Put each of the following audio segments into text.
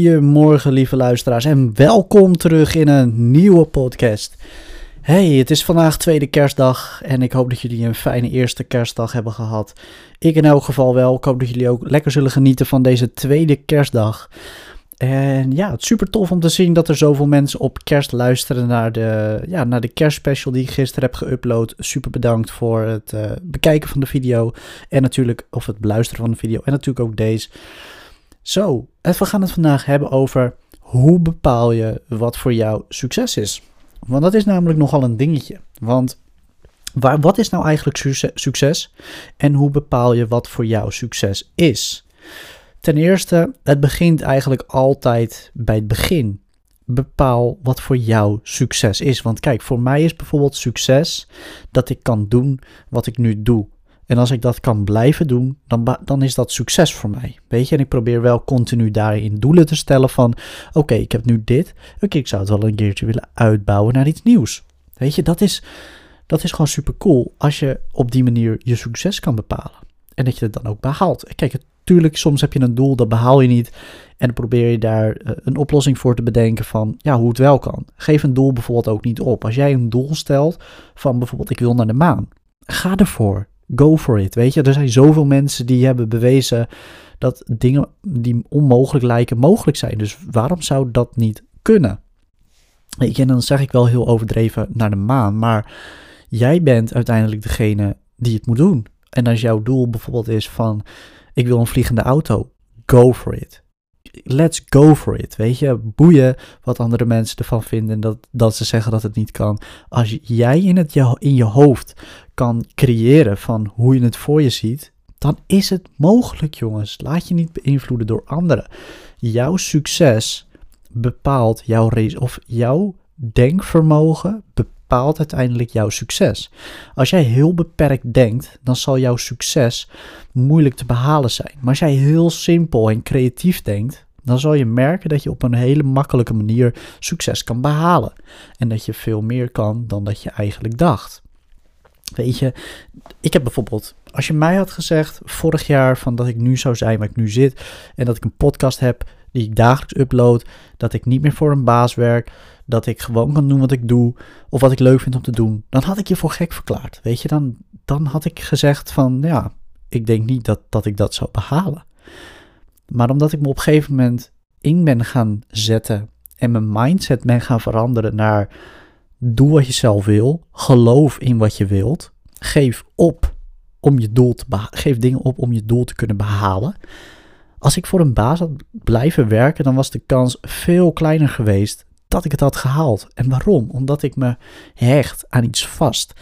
Goedemorgen, lieve luisteraars, en welkom terug in een nieuwe podcast. Hey, het is vandaag tweede kerstdag en ik hoop dat jullie een fijne eerste kerstdag hebben gehad. Ik in elk geval wel. Ik hoop dat jullie ook lekker zullen genieten van deze tweede kerstdag. En ja, het is super tof om te zien dat er zoveel mensen op kerst luisteren naar de, ja, naar de kerstspecial die ik gisteren heb geüpload. Super bedankt voor het uh, bekijken van de video en natuurlijk, of het beluisteren van de video en natuurlijk ook deze. Zo, we gaan het vandaag hebben over hoe bepaal je wat voor jou succes is. Want dat is namelijk nogal een dingetje. Want waar, wat is nou eigenlijk succes en hoe bepaal je wat voor jou succes is? Ten eerste, het begint eigenlijk altijd bij het begin. Bepaal wat voor jou succes is. Want kijk, voor mij is bijvoorbeeld succes dat ik kan doen wat ik nu doe. En als ik dat kan blijven doen, dan, dan is dat succes voor mij. Weet je, en ik probeer wel continu daarin doelen te stellen van, oké, ik heb nu dit. Oké, ik zou het wel een keertje willen uitbouwen naar iets nieuws. Weet je, dat is, dat is gewoon super cool als je op die manier je succes kan bepalen. En dat je het dan ook behaalt. Kijk, natuurlijk, soms heb je een doel, dat behaal je niet. En dan probeer je daar eh, een oplossing voor te bedenken van ja, hoe het wel kan. Geef een doel bijvoorbeeld ook niet op. Als jij een doel stelt van bijvoorbeeld ik wil naar de maan. Ga ervoor go for it. Weet je, er zijn zoveel mensen die hebben bewezen dat dingen die onmogelijk lijken mogelijk zijn. Dus waarom zou dat niet kunnen? Weet je, en dan zeg ik wel heel overdreven naar de maan, maar jij bent uiteindelijk degene die het moet doen. En als jouw doel bijvoorbeeld is van ik wil een vliegende auto, go for it let's go for it. Weet je, boeien wat andere mensen ervan vinden. Dat, dat ze zeggen dat het niet kan. Als jij in, het, in je hoofd kan creëren van hoe je het voor je ziet. Dan is het mogelijk, jongens. Laat je niet beïnvloeden door anderen. Jouw succes bepaalt jouw race of jouw denkvermogen bepaalt uiteindelijk jouw succes. Als jij heel beperkt denkt, dan zal jouw succes moeilijk te behalen zijn. Maar als jij heel simpel en creatief denkt, dan zal je merken dat je op een hele makkelijke manier succes kan behalen. En dat je veel meer kan dan dat je eigenlijk dacht. Weet je, ik heb bijvoorbeeld, als je mij had gezegd vorig jaar van dat ik nu zou zijn waar ik nu zit en dat ik een podcast heb die ik dagelijks upload, dat ik niet meer voor een baas werk, dat ik gewoon kan doen wat ik doe of wat ik leuk vind om te doen, dan had ik je voor gek verklaard. Weet je, dan, dan had ik gezegd van ja, ik denk niet dat, dat ik dat zou behalen. Maar omdat ik me op een gegeven moment in ben gaan zetten en mijn mindset ben gaan veranderen naar doe wat je zelf wil, geloof in wat je wilt, geef op om je doel te geef dingen op om je doel te kunnen behalen. Als ik voor een baas had blijven werken, dan was de kans veel kleiner geweest dat ik het had gehaald. En waarom? Omdat ik me hecht aan iets vast.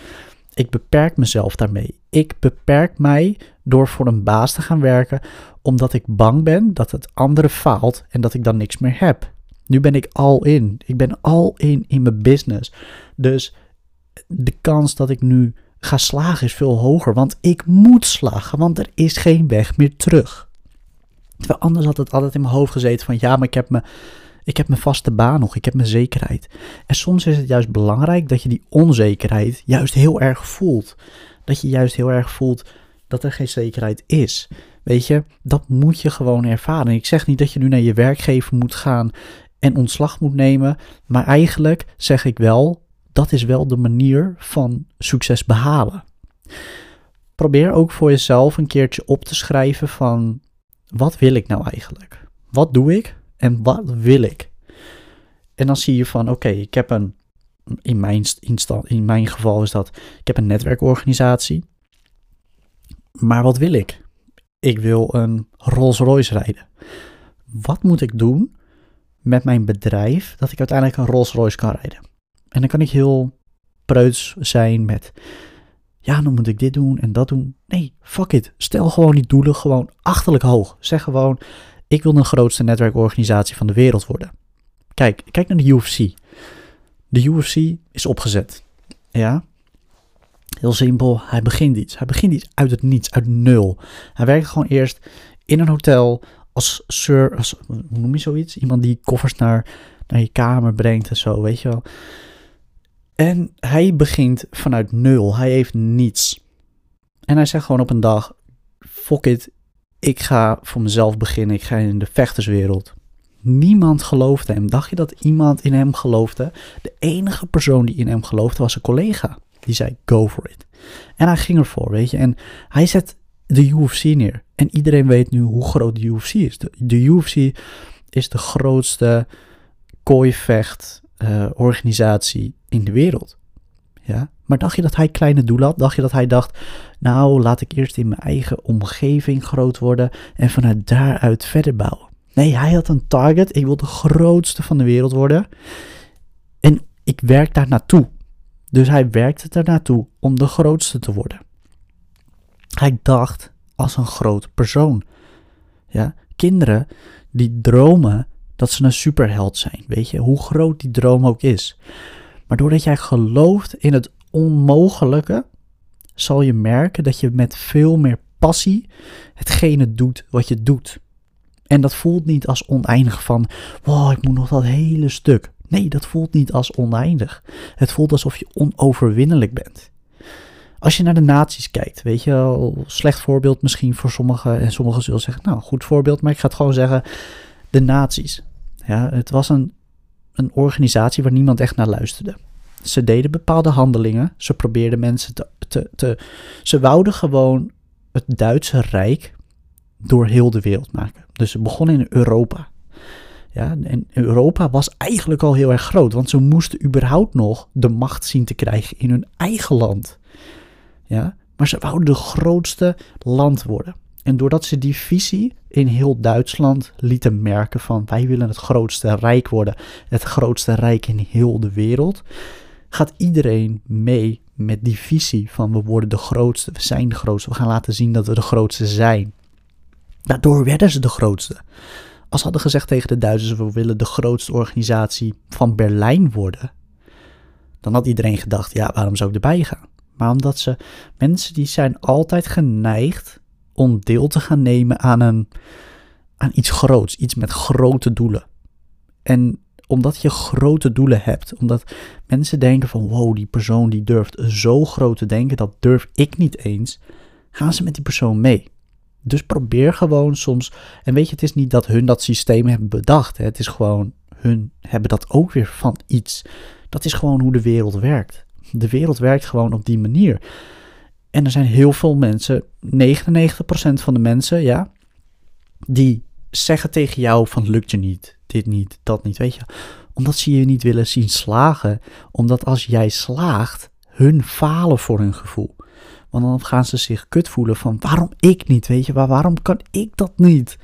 Ik beperk mezelf daarmee. Ik beperk mij door voor een baas te gaan werken, omdat ik bang ben dat het andere faalt en dat ik dan niks meer heb. Nu ben ik al in. Ik ben al in in mijn business. Dus de kans dat ik nu ga slagen is veel hoger, want ik moet slagen, want er is geen weg meer terug. Terwijl anders had het altijd in mijn hoofd gezeten van ja, maar ik heb me ik heb mijn vaste baan nog, ik heb mijn zekerheid. En soms is het juist belangrijk dat je die onzekerheid juist heel erg voelt. Dat je juist heel erg voelt dat er geen zekerheid is. Weet je, dat moet je gewoon ervaren. Ik zeg niet dat je nu naar je werkgever moet gaan en ontslag moet nemen, maar eigenlijk zeg ik wel, dat is wel de manier van succes behalen. Probeer ook voor jezelf een keertje op te schrijven van wat wil ik nou eigenlijk? Wat doe ik en wat wil ik? En dan zie je van oké, ik heb een in mijn, in mijn geval is dat ik heb een netwerkorganisatie. Maar wat wil ik? Ik wil een Rolls Royce rijden. Wat moet ik doen met mijn bedrijf dat ik uiteindelijk een Rolls Royce kan rijden? En dan kan ik heel preuts zijn met, ja, dan moet ik dit doen en dat doen. Nee, fuck it. Stel gewoon die doelen gewoon achterlijk hoog. Zeg gewoon, ik wil de grootste netwerkorganisatie van de wereld worden. Kijk, kijk naar de UFC. De UFC is opgezet. Ja, Heel simpel, hij begint iets. Hij begint iets uit het niets, uit nul. Hij werkt gewoon eerst in een hotel als sir, als, hoe noem je zoiets? Iemand die koffers naar, naar je kamer brengt en zo, weet je wel. En hij begint vanuit nul. Hij heeft niets. En hij zegt gewoon op een dag: Fuck it, ik ga voor mezelf beginnen. Ik ga in de vechterswereld. Niemand geloofde hem. Dacht je dat iemand in hem geloofde? De enige persoon die in hem geloofde was een collega. Die zei: Go for it. En hij ging ervoor, weet je. En hij zet de UFC neer. En iedereen weet nu hoe groot de UFC is. De, UFC is de grootste kooivecht uh, organisatie in de wereld. Ja? Maar dacht je dat hij kleine doelen had? Dacht je dat hij dacht, nou laat ik eerst in mijn eigen omgeving groot worden en vanuit daaruit verder bouwen? Nee, hij had een target. Ik wil de grootste van de wereld worden. En ik werk daar naartoe. Dus hij werkte er naartoe om de grootste te worden. Hij dacht als een groot persoon. Ja, kinderen die dromen dat ze een superheld zijn. Weet je, hoe groot die droom ook is. Maar doordat jij gelooft in het onmogelijke, zal je merken dat je met veel meer passie hetgene doet wat je doet. En dat voelt niet als oneindig van, wow, ik moet nog dat hele stuk. Nee, dat voelt niet als oneindig. Het voelt alsof je onoverwinnelijk bent. Als je naar de naties kijkt, weet je, slecht voorbeeld misschien voor sommigen. En sommigen zullen zeggen, nou, goed voorbeeld, maar ik ga het gewoon zeggen. De naties. Ja, het was een, een organisatie waar niemand echt naar luisterde. Ze deden bepaalde handelingen. Ze probeerden mensen te, te. Ze wouden gewoon het Duitse Rijk door heel de wereld maken. Dus ze begonnen in Europa. Ja, en Europa was eigenlijk al heel erg groot, want ze moesten überhaupt nog de macht zien te krijgen in hun eigen land. Ja, maar ze wouden de grootste land worden. En doordat ze die visie in heel Duitsland lieten merken van wij willen het grootste rijk worden, het grootste rijk in heel de wereld, gaat iedereen mee met die visie van we worden de grootste, we zijn de grootste, we gaan laten zien dat we de grootste zijn. Daardoor werden ze de grootste. Als ze hadden gezegd tegen de Duitsers we willen de grootste organisatie van Berlijn worden, dan had iedereen gedacht ja waarom zou ik erbij gaan? Maar omdat ze mensen die zijn altijd geneigd om deel te gaan nemen aan, een, aan iets groots, iets met grote doelen. En omdat je grote doelen hebt, omdat mensen denken van wow, die persoon die durft zo groot te denken, dat durf ik niet eens, gaan ze met die persoon mee. Dus probeer gewoon soms, en weet je, het is niet dat hun dat systeem hebben bedacht, hè? het is gewoon, hun hebben dat ook weer van iets. Dat is gewoon hoe de wereld werkt. De wereld werkt gewoon op die manier. En er zijn heel veel mensen, 99% van de mensen, ja, die zeggen tegen jou van lukt je niet, dit niet, dat niet, weet je. Omdat ze je niet willen zien slagen. Omdat als jij slaagt, hun falen voor hun gevoel. Want dan gaan ze zich kut voelen van waarom ik niet, weet je, waarom kan ik dat niet?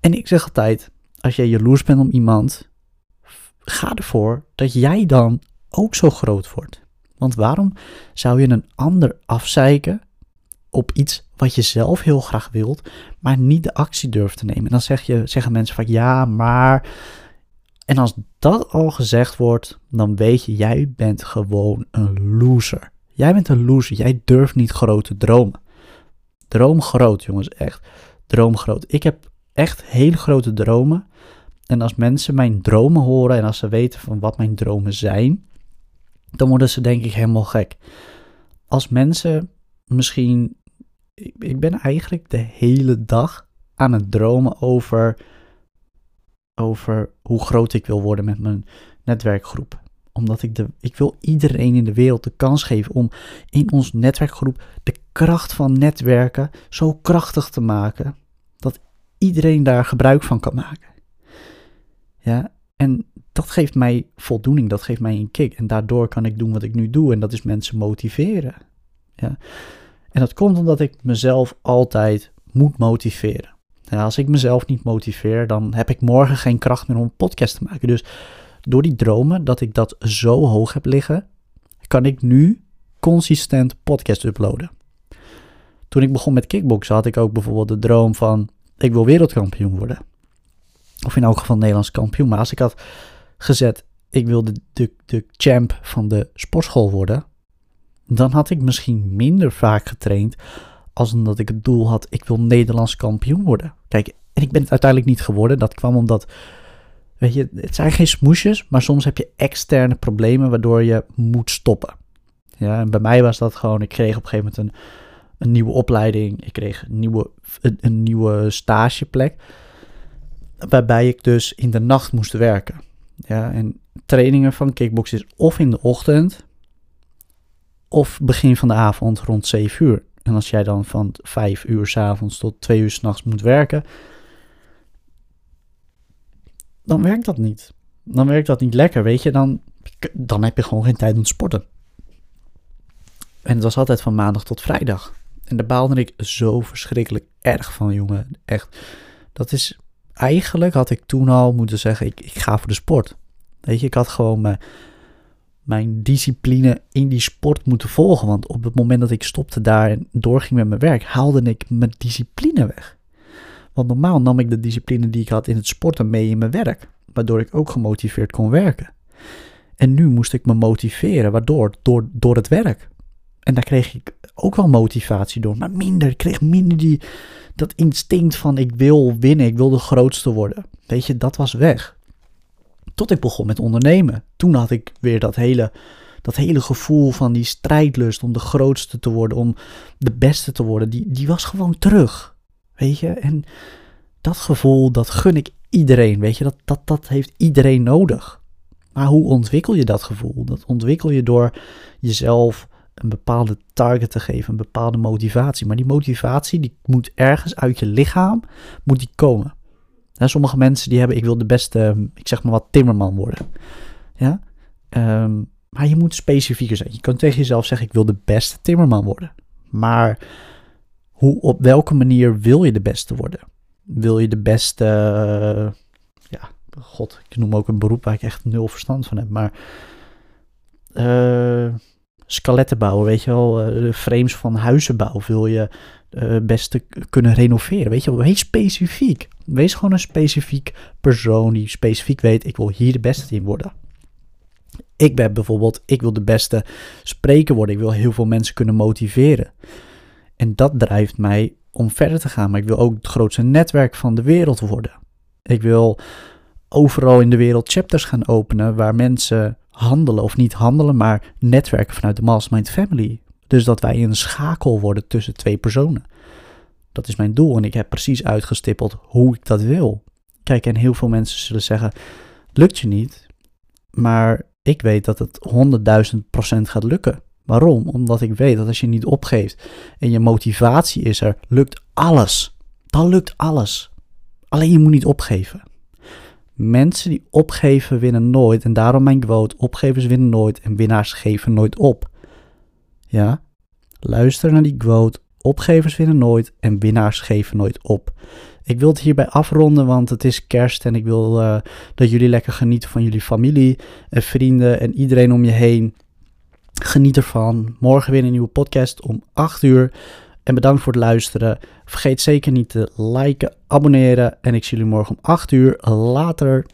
En ik zeg altijd, als jij jaloers bent om iemand, ga ervoor dat jij dan ook zo groot wordt. Want waarom zou je een ander afzeiken op iets wat je zelf heel graag wilt, maar niet de actie durft te nemen? En dan zeg je, zeggen mensen van ja, maar. En als dat al gezegd wordt, dan weet je, jij bent gewoon een loser. Jij bent een loser. Jij durft niet grote dromen. Droom groot, jongens, echt. Droom groot. Ik heb echt hele grote dromen. En als mensen mijn dromen horen en als ze weten van wat mijn dromen zijn, dan worden ze denk ik helemaal gek. Als mensen misschien. Ik ben eigenlijk de hele dag aan het dromen over. Over hoe groot ik wil worden met mijn netwerkgroep omdat ik, de, ik wil iedereen in de wereld de kans geven om in ons netwerkgroep de kracht van netwerken zo krachtig te maken. Dat iedereen daar gebruik van kan maken. Ja, en dat geeft mij voldoening, dat geeft mij een kick. En daardoor kan ik doen wat ik nu doe en dat is mensen motiveren. Ja. En dat komt omdat ik mezelf altijd moet motiveren. En als ik mezelf niet motiveer, dan heb ik morgen geen kracht meer om een podcast te maken. Dus door die dromen, dat ik dat zo hoog heb liggen, kan ik nu consistent podcast uploaden. Toen ik begon met kickboksen had ik ook bijvoorbeeld de droom van ik wil wereldkampioen worden. Of in elk geval Nederlands kampioen. Maar als ik had gezet ik wil de, de, de champ van de sportschool worden, dan had ik misschien minder vaak getraind als omdat ik het doel had ik wil Nederlands kampioen worden. Kijk, en ik ben het uiteindelijk niet geworden. Dat kwam omdat Weet je, het zijn geen smoesjes, maar soms heb je externe problemen waardoor je moet stoppen. Ja, en bij mij was dat gewoon, ik kreeg op een gegeven moment een, een nieuwe opleiding, ik kreeg een nieuwe, een, nieuwe stageplek. waarbij ik dus in de nacht moest werken. Ja, en trainingen van kickbox is of in de ochtend of begin van de avond rond 7 uur. En als jij dan van 5 uur s avonds tot 2 uur s'nachts moet werken, dan werkt dat niet. Dan werkt dat niet lekker, weet je. Dan, dan heb je gewoon geen tijd om te sporten. En het was altijd van maandag tot vrijdag. En daar baalde ik zo verschrikkelijk erg van, jongen. Echt. Dat is. Eigenlijk had ik toen al moeten zeggen: ik, ik ga voor de sport. Weet je, ik had gewoon mijn, mijn discipline in die sport moeten volgen. Want op het moment dat ik stopte daar en doorging met mijn werk, haalde ik mijn discipline weg. Want normaal nam ik de discipline die ik had in het sporten mee in mijn werk, waardoor ik ook gemotiveerd kon werken. En nu moest ik me motiveren, waardoor? Door, door het werk. En daar kreeg ik ook wel motivatie door, maar minder. Ik kreeg minder die, dat instinct van ik wil winnen, ik wil de grootste worden. Weet je, dat was weg. Tot ik begon met ondernemen. Toen had ik weer dat hele, dat hele gevoel van die strijdlust om de grootste te worden, om de beste te worden. Die, die was gewoon terug. Weet je, en dat gevoel, dat gun ik iedereen. Weet je, dat, dat, dat heeft iedereen nodig. Maar hoe ontwikkel je dat gevoel? Dat ontwikkel je door jezelf een bepaalde target te geven, een bepaalde motivatie. Maar die motivatie die moet ergens uit je lichaam moet die komen. sommige mensen die hebben, ik wil de beste, ik zeg maar wat, timmerman worden. Ja? Ehm, maar je moet specifieker zijn. Je kunt tegen jezelf zeggen, ik wil de beste timmerman worden. Maar hoe, op welke manier wil je de beste worden? Wil je de beste, ja, god, ik noem ook een beroep waar ik echt nul verstand van heb, maar... Uh, skeletten bouwen, weet je wel, eh, frames van huizen bouwen, wil je uh, best kunnen renoveren, weet je wel, wees specifiek. Wees gewoon een specifiek persoon die specifiek weet, ik wil hier de beste in worden. Ik ben bijvoorbeeld, ik wil de beste spreker worden, ik wil heel veel mensen kunnen motiveren. En dat drijft mij om verder te gaan, maar ik wil ook het grootste netwerk van de wereld worden. Ik wil overal in de wereld chapters gaan openen waar mensen handelen of niet handelen, maar netwerken vanuit de Mastermind Family. Dus dat wij een schakel worden tussen twee personen. Dat is mijn doel en ik heb precies uitgestippeld hoe ik dat wil. Kijk, en heel veel mensen zullen zeggen: lukt je niet, maar ik weet dat het 100.000% gaat lukken. Waarom? Omdat ik weet dat als je niet opgeeft en je motivatie is er, lukt alles. Dan lukt alles. Alleen je moet niet opgeven. Mensen die opgeven winnen nooit. En daarom mijn quote: opgevers winnen nooit en winnaars geven nooit op. Ja, luister naar die quote. Opgevers winnen nooit en winnaars geven nooit op. Ik wil het hierbij afronden, want het is kerst en ik wil uh, dat jullie lekker genieten van jullie familie en vrienden en iedereen om je heen. Geniet ervan. Morgen weer een nieuwe podcast om 8 uur. En bedankt voor het luisteren. Vergeet zeker niet te liken, abonneren. En ik zie jullie morgen om 8 uur. Later.